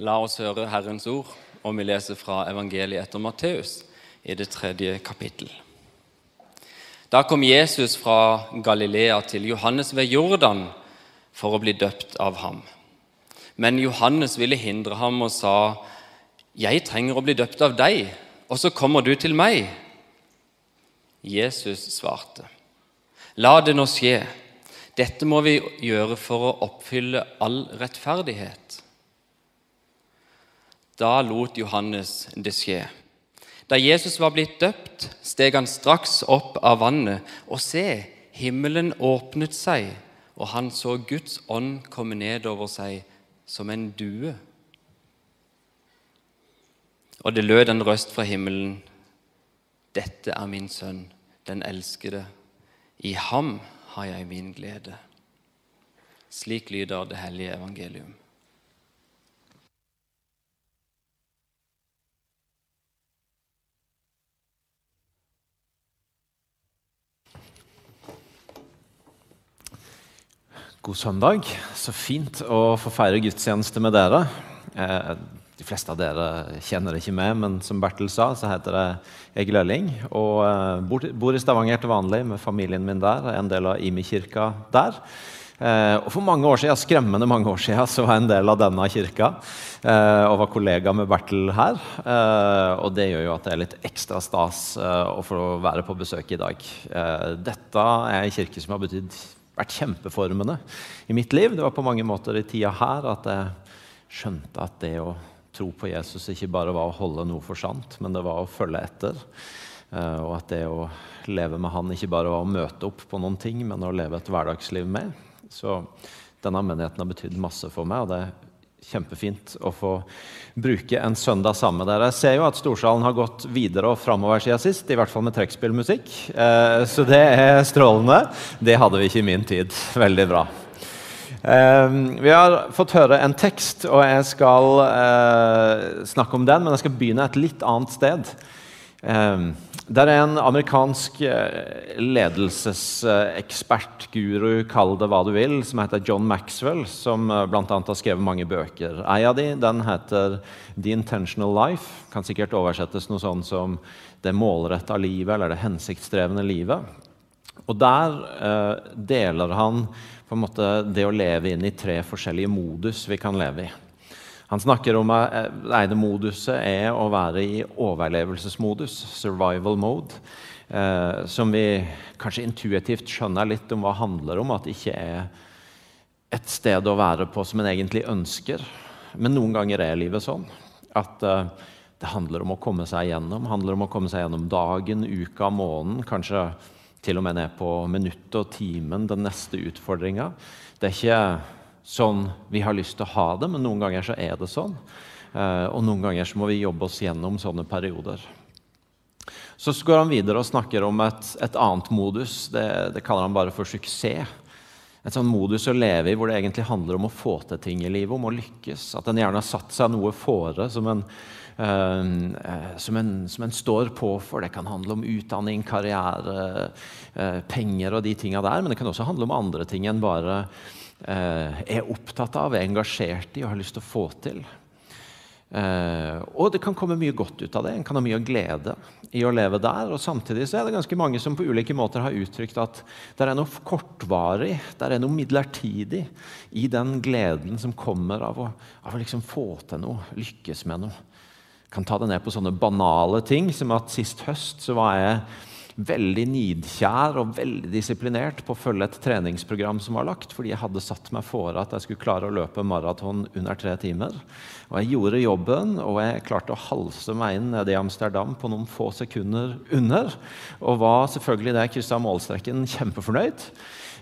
La oss høre Herrens ord, og vi leser fra evangeliet etter Matteus i det tredje kapittel. Da kom Jesus fra Galilea til Johannes ved Jordan for å bli døpt av ham. Men Johannes ville hindre ham og sa, 'Jeg trenger å bli døpt av deg, og så kommer du til meg.' Jesus svarte, 'La det nå skje. Dette må vi gjøre for å oppfylle all rettferdighet.' Da lot Johannes det skje. Da Jesus var blitt døpt, steg han straks opp av vannet, og se, himmelen åpnet seg, og han så Guds ånd komme ned over seg som en due. Og det lød en røst fra himmelen. Dette er min sønn, den elskede. I ham har jeg min glede. Slik lyder det hellige evangelium. God søndag. Så fint å få feire gudstjeneste med dere. Eh, de fleste av dere kjenner ikke med, men som Bertel sa, så heter jeg Egil Ølling. Og eh, bor, i Stavanger til vanlig med familien min der. Er en del av Imi-kirka der. Eh, og For mange år siden, skremmende mange år siden så var jeg en del av denne kirka og var kollega med Bertel her. Og Det gjør jo at det er litt ekstra stas å få være på besøk i dag. dette er en kirke som har betydd vært kjempeformende i mitt liv. Det var på mange måter i tida her at jeg skjønte at det å tro på Jesus ikke bare var å holde noe for sant, men det var å følge etter. Eh, og at det å leve med han ikke bare var å møte opp på noen ting, men å leve et hverdagsliv med. Så denne menigheten har betydd masse for meg, og det kjempefint å få bruke en søndag sammen med dere. Jeg ser jo at Storsalen har gått videre og framover siden sist, i hvert fall med trekkspillmusikk. Eh, så det er strålende. Det hadde vi ikke i min tid. Veldig bra. Eh, vi har fått høre en tekst, og jeg skal eh, snakke om den, men jeg skal begynne et litt annet sted. Det er en amerikansk eh, ledelsesekspert, guru, kall det hva du vil, som heter John Maxwell, som eh, bl.a. har skrevet mange bøker. En av de, den heter The Intentional Life. Kan sikkert oversettes noe sånn som Det målretta livet eller Det hensiktsdrevne livet. Og Der eh, deler han på en måte det å leve inn i tre forskjellige modus vi kan leve i. Han snakker om at eh, det ene moduset er å være i overlevelsesmodus, survival mode, eh, som vi kanskje intuitivt skjønner litt om hva handler om. At det ikke er et sted å være på som en egentlig ønsker. Men noen ganger er livet sånn at eh, det handler om å komme seg gjennom. handler om å komme seg gjennom dagen, uka, måneden, kanskje til og med ned på minuttet og timen, den neste utfordringa. Det er ikke sånn vi har lyst til å ha det, men noen ganger så er det sånn. Eh, og noen ganger så må vi jobbe oss gjennom sånne perioder. Så går han videre og snakker om et, et annet modus. Det, det, kaller han bare for suksess. Et sånn modus å leve i hvor det egentlig handler om å få til ting i livet, om å lykkes. At en gjerne har satt seg noe fore som en, uh, som, en, som en, står på for. Det kan handle om utdanning, karriere, uh, penger og de tinga der. Men det kan også handle om andre ting enn bare er opptatt av, er engasjert i og har lyst til å få til. Eh, og det kan komme mye godt ut av det. En kan ha mye glede i å leve der. Og samtidig så er det ganske mange som på ulike måter har uttrykt at det er noe kortvarig, det er noe midlertidig i den gleden som kommer av å, av å liksom få til noe, lykkes med noe. Jeg kan ta det ned på sånne banale ting som at sist høst så var jeg veldig nidkjær og veldig disiplinert på å følge et treningsprogram som var lagt, fordi jeg hadde satt meg fore at jeg skulle klare å løpe maraton under tre timer. Og jeg gjorde jobben, og jeg klarte å halse meg inn nede i Amsterdam på noen få sekunder under. Og var selvfølgelig da jeg kryssa målstreken, kjempefornøyd.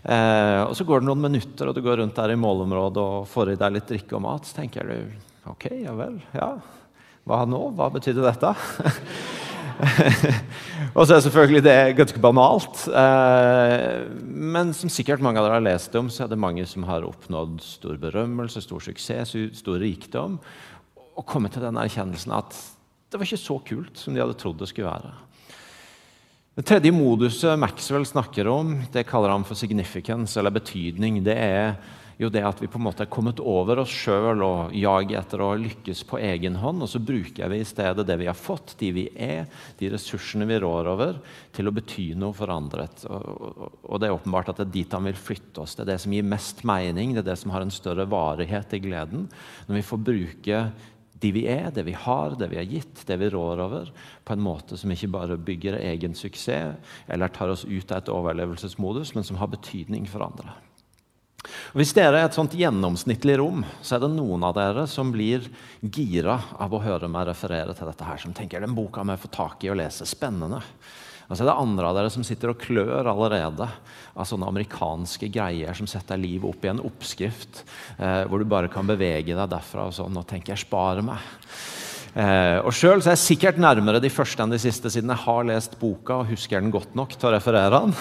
Eh, og så går det noen minutter, og du går rundt der i målområdet og får i deg litt drikke og mat. Så tenker du ok, ja vel, ja. Hva nå? Hva betydde dette? og så er selvfølgelig det ganske banalt. Eh, men som sikkert mange av dere har lest om, så er det mange som har oppnådd stor berømmelse, stor suksess, stor rikdom, og kommet til den erkjennelsen at det var ikke så kult som de hadde trodd det skulle være. Det tredje moduset Maxwell snakker om, det kaller han for significance, eller betydning. Det er jo det at vi på en måte er kommet over oss sjøl og jager etter å lykkes på egen hånd. Og så bruker vi i stedet det vi har fått, de vi er, de ressursene vi rår over, til å bety noe for andre. Og, det er åpenbart at det er dit han vil flytte oss. Det er det som gir mest mening, det er det som har en større varighet i gleden. Når vi får bruke de vi er, det vi har, det vi har gitt, det vi rår over, på en måte som ikke bare bygger egen suksess eller tar oss ut av et overlevelsesmodus, men som har betydning for andre. Hvis dere er et sånt gjennomsnittlig rom, så er det noen av dere som blir gira av å høre meg referere til dette her, som tenker den boka må jeg få tak i og lese. Spennende. Og så er det andre av dere som sitter og klør allerede av sånne amerikanske greier som setter livet opp i en oppskrift, eh, hvor du bare kan bevege deg derfra og sånn, og tenker 'jeg sparer meg'. Eh, og Sjøl er jeg sikkert nærmere de første enn de siste, siden jeg har lest boka og husker den godt nok til å referere den.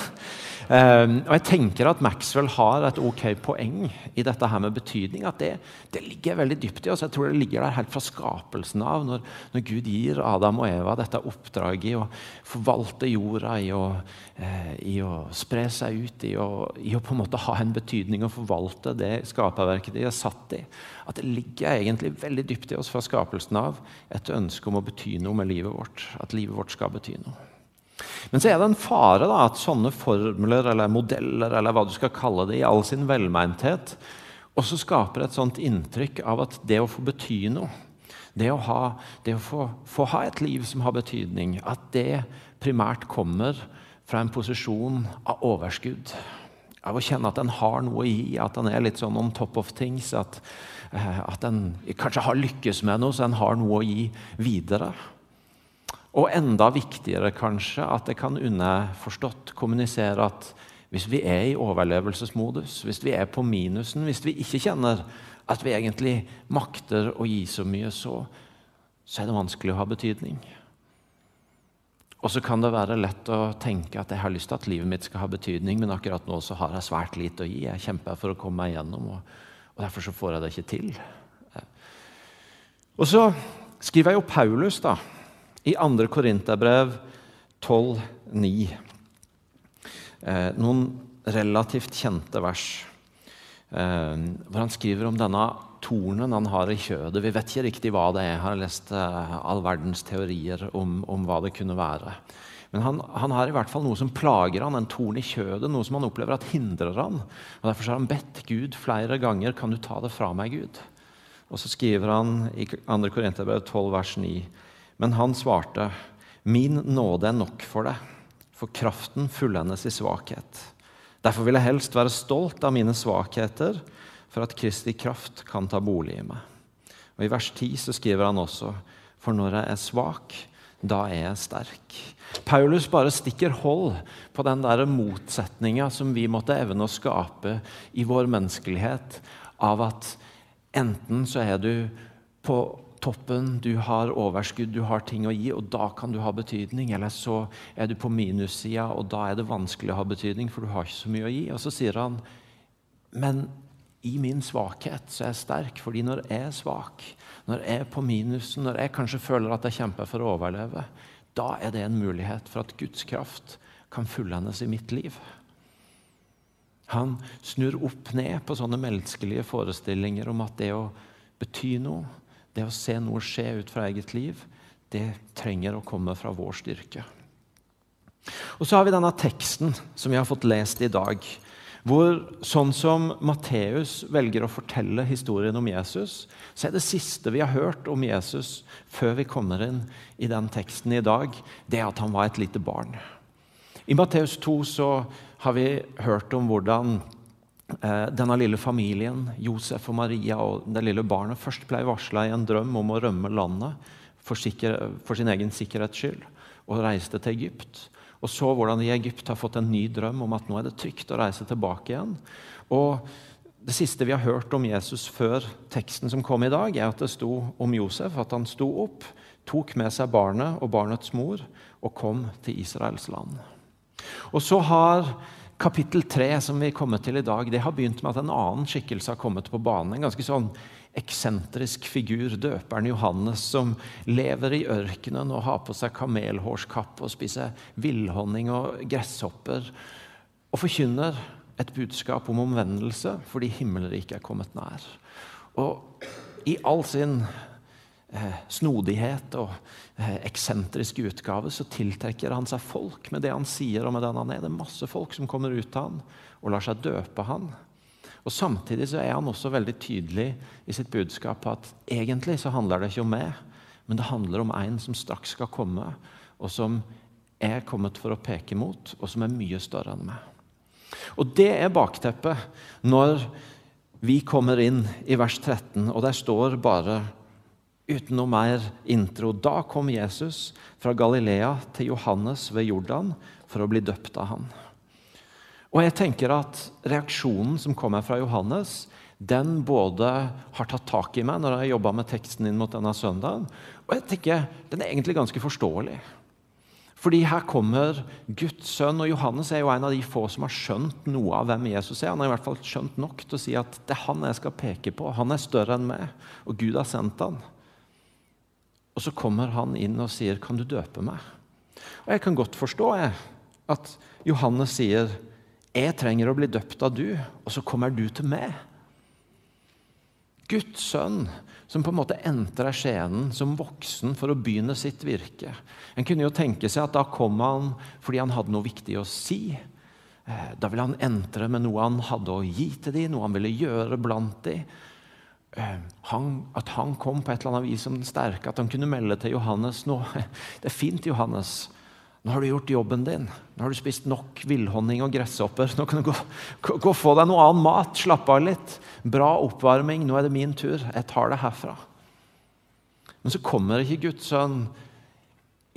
Um, og jeg tenker at Maxwell har et ok poeng i dette her med betydning. At det, det ligger veldig dypt i oss. Jeg tror det ligger der helt fra skapelsen av. Når, når Gud gir Adam og Eva dette oppdraget i å forvalte jorda, i å, eh, i å spre seg ut, i å, i å, på en måte ha en betydning og forvalte det skaperverket de er satt i. At det ligger egentlig veldig dypt i oss fra skapelsen av et ønske om å bety noe med livet vårt. At livet vårt skal bety noe. Men så er det en fare da, at sånne formler eller modeller eller hva du skal kalle det, i all sin velmeinthet også skaper et sånt inntrykk av at det å få bety noe, det å, ha, det å få, få, ha et liv som har betydning, at det primært kommer fra en posisjon av overskudd. Av å kjenne at en har noe å gi, at en er litt sånn on top of things. At, eh, at en kanskje har lykkes med noe, så en har noe å gi videre. Og enda viktigere kanskje at jeg kan underforstått kommunisere at hvis vi er i overlevelsesmodus, hvis vi er på minusen, hvis vi ikke kjenner at vi egentlig makter å gi så mye, så, så er det vanskelig å ha betydning. Og så kan det være lett å tenke at jeg har lyst til at livet mitt skal ha betydning, men akkurat nå så har jeg svært lite å gi. Jeg kjemper for å komme meg gjennom, og, og derfor så får jeg det ikke til. Og så skriver jeg jo Paulus, da i 2. Korinterbrev 12,9. Eh, noen relativt kjente vers eh, hvor han skriver om denne tornen han har i kjødet. Vi vet ikke riktig hva det er. Jeg har lest eh, all verdens teorier om, om, hva det kunne være. Men han, han, har i hvert fall noe som plager han, en torn i kjødet, noe som han opplever at hindrer han. Og Derfor har han bedt Gud flere ganger kan du ta det fra meg, Gud. Og så skriver han i 2. Korinterbrev 12, vers 9. Men han svarte, Min nåde er nok for deg, for kraften fullendes i svakhet. Derfor vil jeg helst være stolt av mine svakheter, for at Kristi kraft kan ta bolig i meg. Og I vers 10 så skriver han også, for når jeg er svak, da er jeg sterk. Paulus bare stikker hold på den der motsetninga som vi måtte evne å skape i vår menneskelighet, av at enten så er du på toppen, du har overskudd, du har ting å gi, og da kan du ha betydning. Eller så er du på minussida, og da er det vanskelig å ha betydning, for du har ikke så mye å gi. Og så sier han, men i min svakhet så er jeg sterk, fordi når jeg er svak, når jeg er på minusen, når jeg kanskje føler at jeg kjemper for å overleve, da er det en mulighet for at Guds kraft kan fullendes i mitt liv. Han snur opp ned på sånne menneskelige forestillinger om at det å bety noe, det å se noe skje ut fra eget liv, det trenger å komme fra vår styrke. Og Så har vi denne teksten som vi har fått lest i dag. Hvor sånn som Matteus velger å fortelle historien om Jesus, så er det siste vi har hørt om Jesus før vi kommer inn i den teksten i dag, det at han var et lite barn. I Matteus 2 så har vi hørt om hvordan denne lille familien, Josef og Maria og det lille barnet, først ble varsla i en drøm om å rømme landet for, sikker, for, sin egen sikkerhets skyld, og reiste til Egypt. Og så hvordan de i Egypt har fått en ny drøm om at nå er det trygt å reise tilbake igjen. Og Det siste vi har hørt om Jesus før teksten som kom i dag, er at det sto om Josef at han sto opp, tok med seg barnet og barnets mor og kom til Israels land. Og så har Kapittel 3 som vi kommer til i dag, det har begynt med at en annen skikkelse har kommet på banen. En ganske sånn eksentrisk figur, døperen Johannes, som lever i ørkenen og har på seg kamelhårskapp og spiser villhonning og gresshopper. Og forkynner et budskap om omvendelse fordi himmelriket er kommet nær. Og i all sin eh, snodighet og eh, eksentriske utgave så tiltrekker han seg folk med det han sier og med den han er. Det er masse folk som kommer ut av han og lar seg døpe han. Og Samtidig så er han også veldig tydelig i sitt budskap på at egentlig så handler det ikke om meg, men det handler om en som straks skal komme, og som er kommet for å peke mot, og som er mye større enn meg. Og Det er bakteppet når vi kommer inn i vers 13, og der står bare uten noe mer intro Da kom Jesus fra Galilea til Johannes ved Jordan for å bli døpt av han. Og jeg tenker at Reaksjonen som kommer fra Johannes, den både har tatt tak i meg når jeg har jobba med teksten inn mot denne søndagen, og jeg tenker den er egentlig ganske forståelig. Fordi her kommer Guds sønn, og Johannes er jo en av de få som har skjønt noe av hvem Jesus er. Han har i hvert fall skjønt nok til å si at det er han jeg skal peke på. Han er større enn meg, og Gud har sendt han. Og så kommer han inn og sier, 'Kan du døpe meg?' Og Jeg kan godt forstå jeg, at Johannes sier, 'Jeg trenger å bli døpt av du, og så kommer du til meg'. Guds sønn som på en måte entrer scenen som voksen for å begynne sitt virke. En kunne jo tenke seg at da kom han fordi han hadde noe viktig å si. Eh, da ville han entre med noe han hadde å gi til dem, noe han ville gjøre blant dem. Eh, han, at han kom på et eller annet vis som den sterke, at han kunne melde til Johannes nå, Det er fint, Johannes. Nå har du gjort jobben din. Nå har du spist nok villhonning og gresshopper. Nå kan du gå, og få deg noe annen mat. Slappe av litt. Bra oppvarming. Nå er det min tur. Jeg tar det herfra. Men så kommer ikke Guds sønn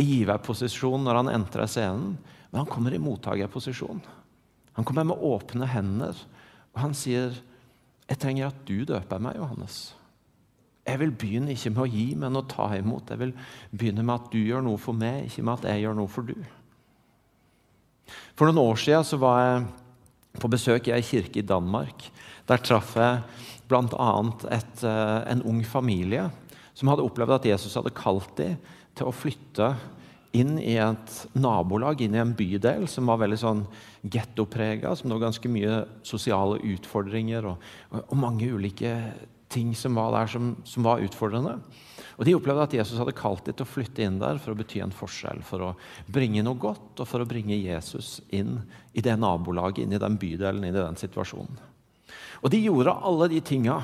i giverposisjon når han entrer scenen, men han kommer i mottakerposisjon. Han kommer med åpne hender, og han sier, 'Jeg trenger at du døper meg, Johannes.' Jeg vil begynne ikke med å gi, men å ta imot. Jeg vil begynne med at du gjør noe for meg, ikke med at jeg gjør noe for du. For noen år siden var jeg på besøk i ei kirke i Danmark. Der traff jeg bl.a. Eh, en ung familie som hadde opplevd at Jesus hadde kalt dem til å flytte inn i et nabolag, inn i en bydel som var veldig sånn gettoprega, som det var ganske mye sosiale utfordringer og, og mange ulike ting som var der som, som, var utfordrende. Og De opplevde at Jesus hadde kalt dem til å flytte inn der for å bety en forskjell. For å bringe noe godt og for å bringe Jesus inn i det nabolaget, inn i den bydelen, inn i den situasjonen. Og de gjorde alle de tinga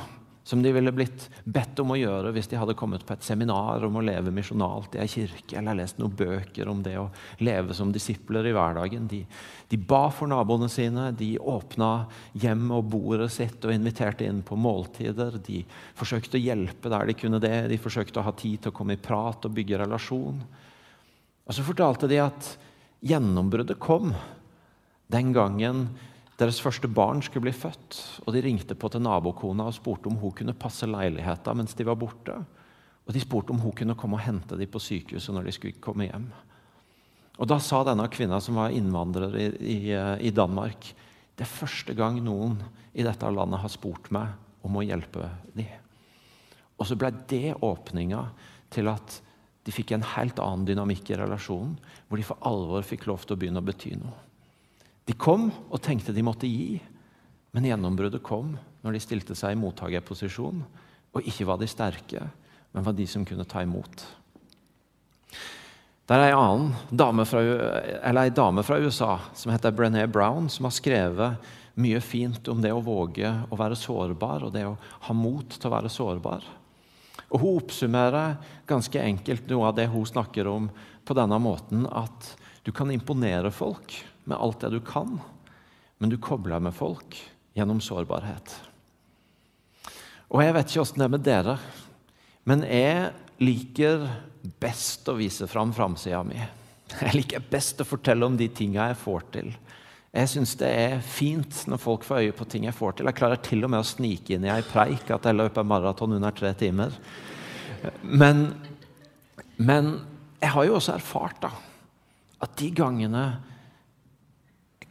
som de ville blitt bedt om å gjøre hvis de hadde kommet på et seminar om å leve misjonalt i ei kirke, eller lest noen bøker om det å leve som disipler i hverdagen. De, de ba for naboene sine, de åpna hjem og bordet sitt og inviterte inn på måltider. De forsøkte å hjelpe der de kunne det, de forsøkte å ha tid til å komme i prat og bygge relasjon. Og så fortalte de at gjennombruddet kom den gangen deres første barn skulle bli født, og de ringte på til nabokona og spurte om hun kunne passe leiligheten mens de var borte. Og de spurte om hun kunne komme og hente dem på sykehuset når de skulle komme hjem. Og Da sa denne kvinna, som var innvandrer i, i, i Danmark, det er første gang noen i dette landet har spurt meg om å hjelpe dem. Og så ble det åpninga til at de fikk en helt annen dynamikk i relasjonen, hvor de for alvor fikk lov til å begynne å bety noe. De kom og tenkte de måtte gi, men gjennombruddet kom når de stilte seg i mottakerposisjon og ikke var de sterke, men var de som kunne ta imot. Det er ei dame fra, ei dame fra USA som heter Brené Brown, som har skrevet mye fint om det å våge å være sårbar og det å ha mot til å være sårbar. Og Hun oppsummerer ganske enkelt noe av det hun snakker om på denne måten at du kan imponere folk med alt det du kan, men du kobler med folk gjennom sårbarhet. Og Jeg vet ikke åssen det er med dere, men jeg liker best å vise fram framsida mi. Jeg liker best å fortelle om de tinga jeg får til. Jeg syns det er fint når folk får øye på ting jeg får til. Jeg klarer til og med å snike inn i ei preik at jeg løper maraton under tre timer. Men, men jeg har jo også erfart da, at de gangene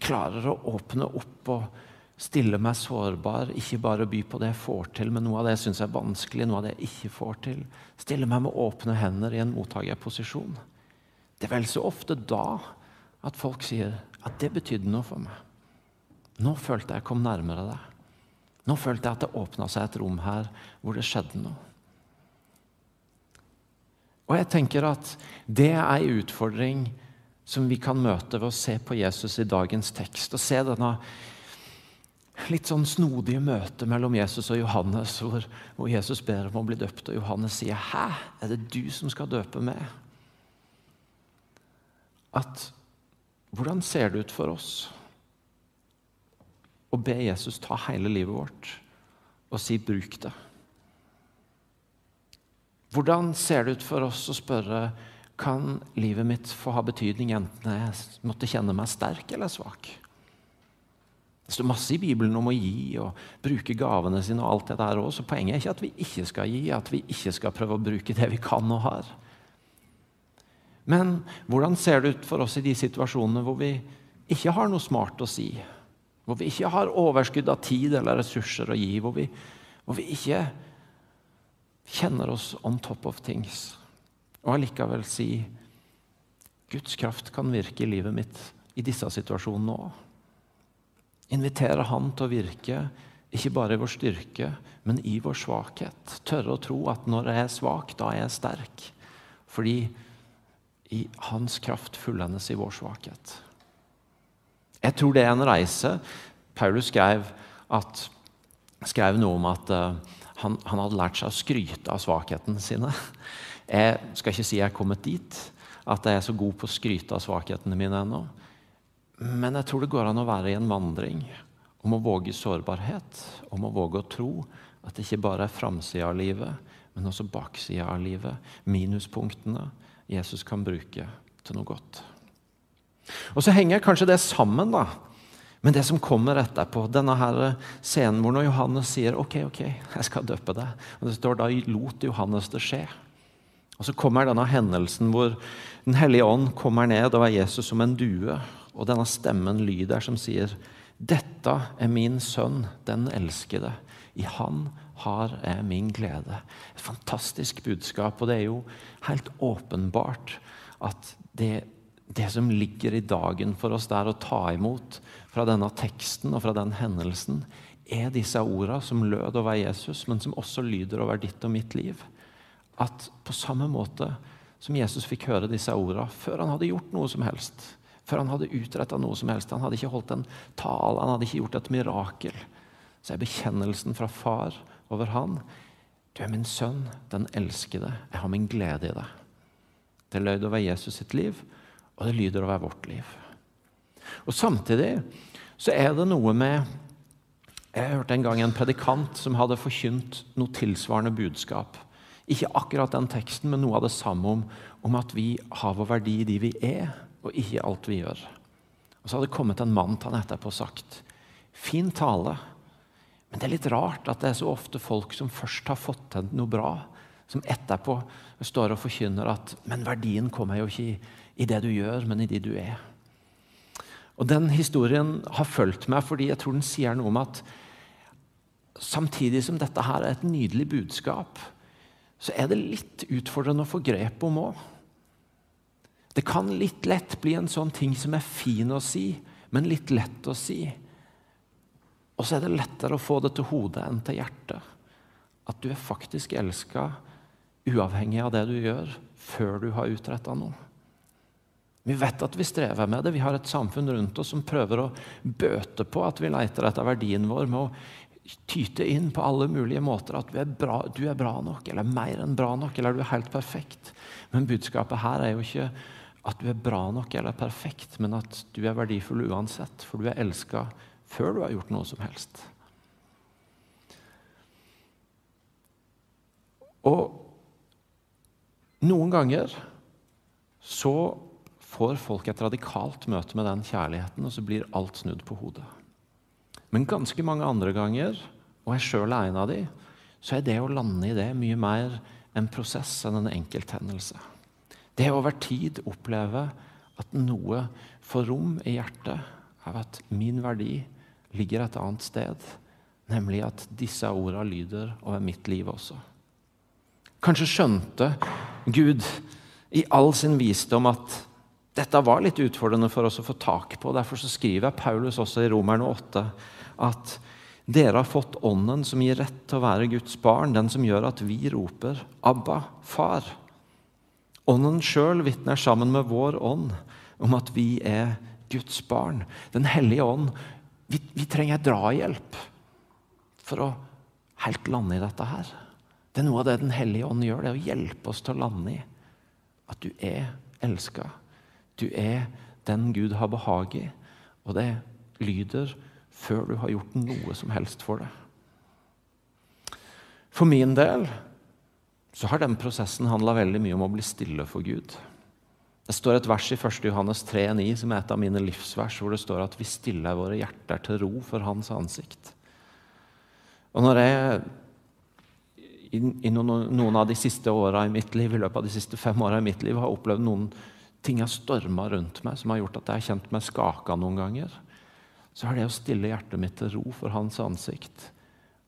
klarer å åpne opp og stille meg sårbar, ikke bare by på det jeg får til, men noe av det jeg syns er vanskelig, noe av det jeg ikke får til. Stille meg med åpne hender i en mottakerposisjon. Det er vel så ofte da at folk sier at det betydde noe for meg. Nå følte jeg jeg kom nærmere deg. Nå følte jeg at det åpna seg et rom her hvor det skjedde noe. Og jeg tenker at det er ei utfordring som vi kan møte ved å se på Jesus i dagens tekst. Og se denne litt sånn snodige møtet mellom Jesus og Johannes, hvor, hvor, Jesus ber om å bli døpt, og Johannes sier 'Hæ, er det du som skal døpe meg?' At hvordan ser det ut for oss å be Jesus ta hele livet vårt og si 'bruk det'? Hvordan ser det ut for oss å spørre kan livet mitt få ha betydning enten jeg måtte kjenne meg sterk eller svak? Det står masse i Bibelen om å gi og bruke gavene sine. og alt det der også, så Poenget er ikke at vi ikke skal gi, at vi ikke skal prøve å bruke det vi kan og har. Men hvordan ser det ut for oss i de situasjonene hvor vi ikke har noe smart å si? Hvor vi ikke har overskudd av tid eller ressurser å gi? Hvor vi, hvor vi ikke kjenner oss on top of things? Og allikevel si Guds kraft kan virke i livet mitt i disse situasjonene òg. Invitere Han til å virke, ikke bare i vår styrke, men i vår svakhet. Tørre å tro at når jeg er svak, da er jeg sterk. Fordi i Hans kraft fullendes i vår svakhet. Jeg tror det er en reise. Paulus skrev, at, skrev noe om at uh, han, han, hadde lært seg å skryte av svakhetene sine. Jeg skal ikke si jeg er kommet dit, at jeg er så god på å skryte av svakhetene mine ennå. Men jeg tror det går an å være i en vandring om å våge sårbarhet, om å våge å tro at det ikke bare er framsida av livet, men også baksida av livet. Minuspunktene Jesus kan bruke til noe godt. Og Så henger kanskje det sammen da, med det som kommer etterpå. Denne her scenen hvor når Johannes sier ok, ok, jeg skal døpe deg. Og Det står da lot Johannes det skje. Og Så kommer denne hendelsen hvor Den hellige ånd kommer ned og er Jesus som en due og denne stemmen lyder som sier, 'Dette er min sønn, den elskede. I han har jeg min glede.' Et fantastisk budskap. Og det er jo helt åpenbart at det, det som ligger i dagen for oss der å ta imot fra denne teksten og fra den hendelsen, er disse ordene som lød over Jesus, men som også lyder over ditt og mitt liv. At på samme måte som Jesus fikk høre disse ordene før han hadde gjort noe som helst, før han hadde utretta noe som helst. Han hadde ikke holdt en tale, han hadde ikke gjort et mirakel. Så er bekjennelsen fra far over han Du er min sønn, den elskede. Jeg har min glede i deg. Det lød over Jesus sitt liv, og det lyder over vårt liv. Og Samtidig så er det noe med Jeg hørte en gang en predikant som hadde forkynt noe tilsvarende budskap. Ikke akkurat den teksten, men noe av det samme om, om at vi har vår verdi i de vi er og ikke alt vi gjør. Og Så hadde det kommet en mann til han etterpå og sagt fin tale, men det er litt rart at det er så ofte folk som først har fått til noe bra, som etterpå står og forkynner at men verdien kommer jo ikke i, i det du gjør, men i de du er. Og Den historien har fulgt meg fordi jeg tror den sier noe om at samtidig som dette her er et nydelig budskap, så er det litt utfordrende å få grep om òg. Det kan litt lett bli en sånn ting som er fin å si, men litt lett å si. Og så er det lettere å få det til hodet enn til hjertet. At du er faktisk elska uavhengig av det du gjør, før du har utretta noe. Vi vet at vi strever med det. Vi har et samfunn rundt oss som prøver å bøte på at vi leter etter verdien vår med å tyte inn på alle mulige måter at du er, bra, du er bra nok, eller mer enn bra nok, eller du er helt perfekt. Men budskapet her er jo ikke at du er bra nok eller perfekt, men at du er verdifull uansett, for du er elska før du har gjort noe som helst. Og noen ganger så får folk et radikalt møte med den kjærligheten, og så blir alt snudd på hodet. Men ganske mange andre ganger, og jeg sjøl er en av de, så er det å lande i det mye mer en prosess enn en enkelthendelse. Det å over tid oppleve at noe får rom i hjertet av at min verdi ligger et annet sted, nemlig at disse ordene lyder over mitt liv også. Kanskje skjønte Gud i all sin visdom at Dette var litt utfordrende for oss å få tak på. Derfor så skriver Paulus også i Romerne 8 at dere har fått Ånden som gir rett til å være Guds barn, den som gjør at vi roper 'Abba, far'. Ånden sjøl vitner sammen med vår ånd om at vi er Guds barn. Den hellige ånd. Vi, vi trenger drahjelp for å helt lande i dette her. Det er noe av det Den hellige ånd gjør, det er å hjelpe oss til å lande i at du er elska. Du er den Gud har behag i. Og det lyder før du har gjort noe som helst for det. For min del så har den prosessen handla veldig mye om å bli stille for Gud. Det står et vers i 1. Johannes 3,9 som er et av mine livsvers, hvor det står at vi stiller våre hjerter til ro for Hans ansikt. Og når jeg i, noen, noen, av de siste åra i mitt liv, i løpet av de siste fem åra i mitt liv har opplevd noen ting har storma rundt meg som har gjort at jeg har kjent meg skaka noen ganger, så har det å stille hjertet mitt til ro for Hans ansikt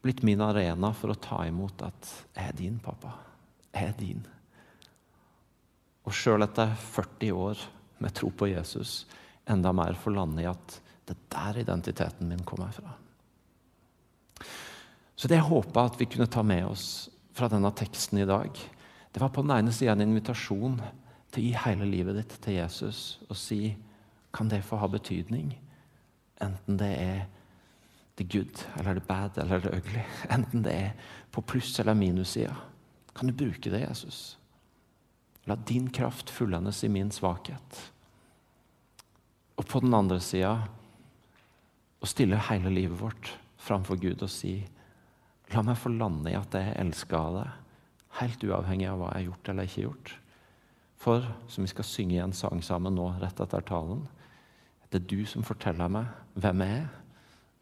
blitt min arena for å ta imot at 'Jeg er din, pappa. Jeg er din'. Og sjøl etter 40 år med tro på Jesus, enda mer få lande i at det er der identiteten min kommer fra. Så det jeg håpa at vi kunne ta med oss fra denne teksten i dag, det var på den ene sida en invitasjon til å gi hele livet ditt til Jesus og si kan det få ha betydning? Enten det er the good eller the bad eller the ugly. Enten det er på pluss- eller minussida. Kan du bruke det, Jesus? La din kraft fullendes i min svakhet. Og på den andre sida å stille hele livet vårt framfor Gud og si La meg få lande i at jeg er av deg, helt uavhengig av hva jeg har gjort eller ikke gjort. For, som vi skal synge i en sang sammen nå rett etter talen, det er du som forteller meg hvem jeg er.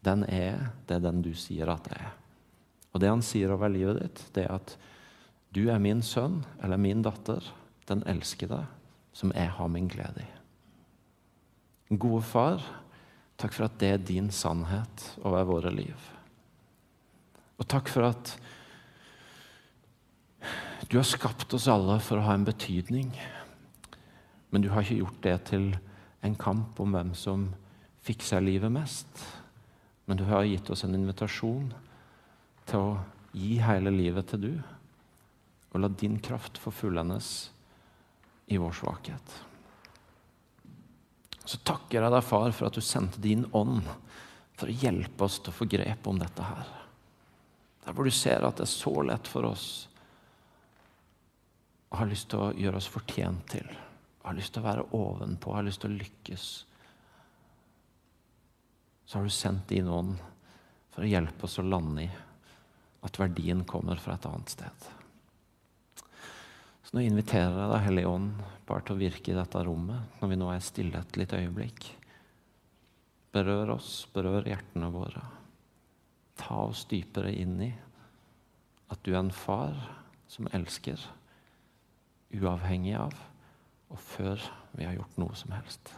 Den er det er den du sier at jeg er. Og det han sier over livet ditt, det er at du er min sønn eller min datter den elskede, som jeg har min glede i. Gode far, takk for at det er din sannhet over våre liv. Og takk for at du har skapt oss alle for å ha en betydning. Men du har ikke gjort det til en kamp om hvem som fikser livet mest. Men du har gitt oss en invitasjon til å gi hele livet til du, og la din kraft få fullendes i vår svakhet. Så takker jeg deg, far, for at du sendte din ånd for å hjelpe oss til å få grep om dette her. Der hvor du ser at det er så lett for oss å ha lyst til å gjøre oss fortjent til, har lyst til å være ovenpå, har lyst til å lykkes. Så har du sendt din ånd for å hjelpe oss å lande i at verdien kommer fra et annet sted. Så nå inviterer jeg deg, Hellige Ånd, bare til å virke i dette rommet, når vi nå er stille et lite øyeblikk. Berør oss, berør hjertene våre. Ta oss dypere inn i at du er en far som elsker, uavhengig av og før vi har gjort noe som helst.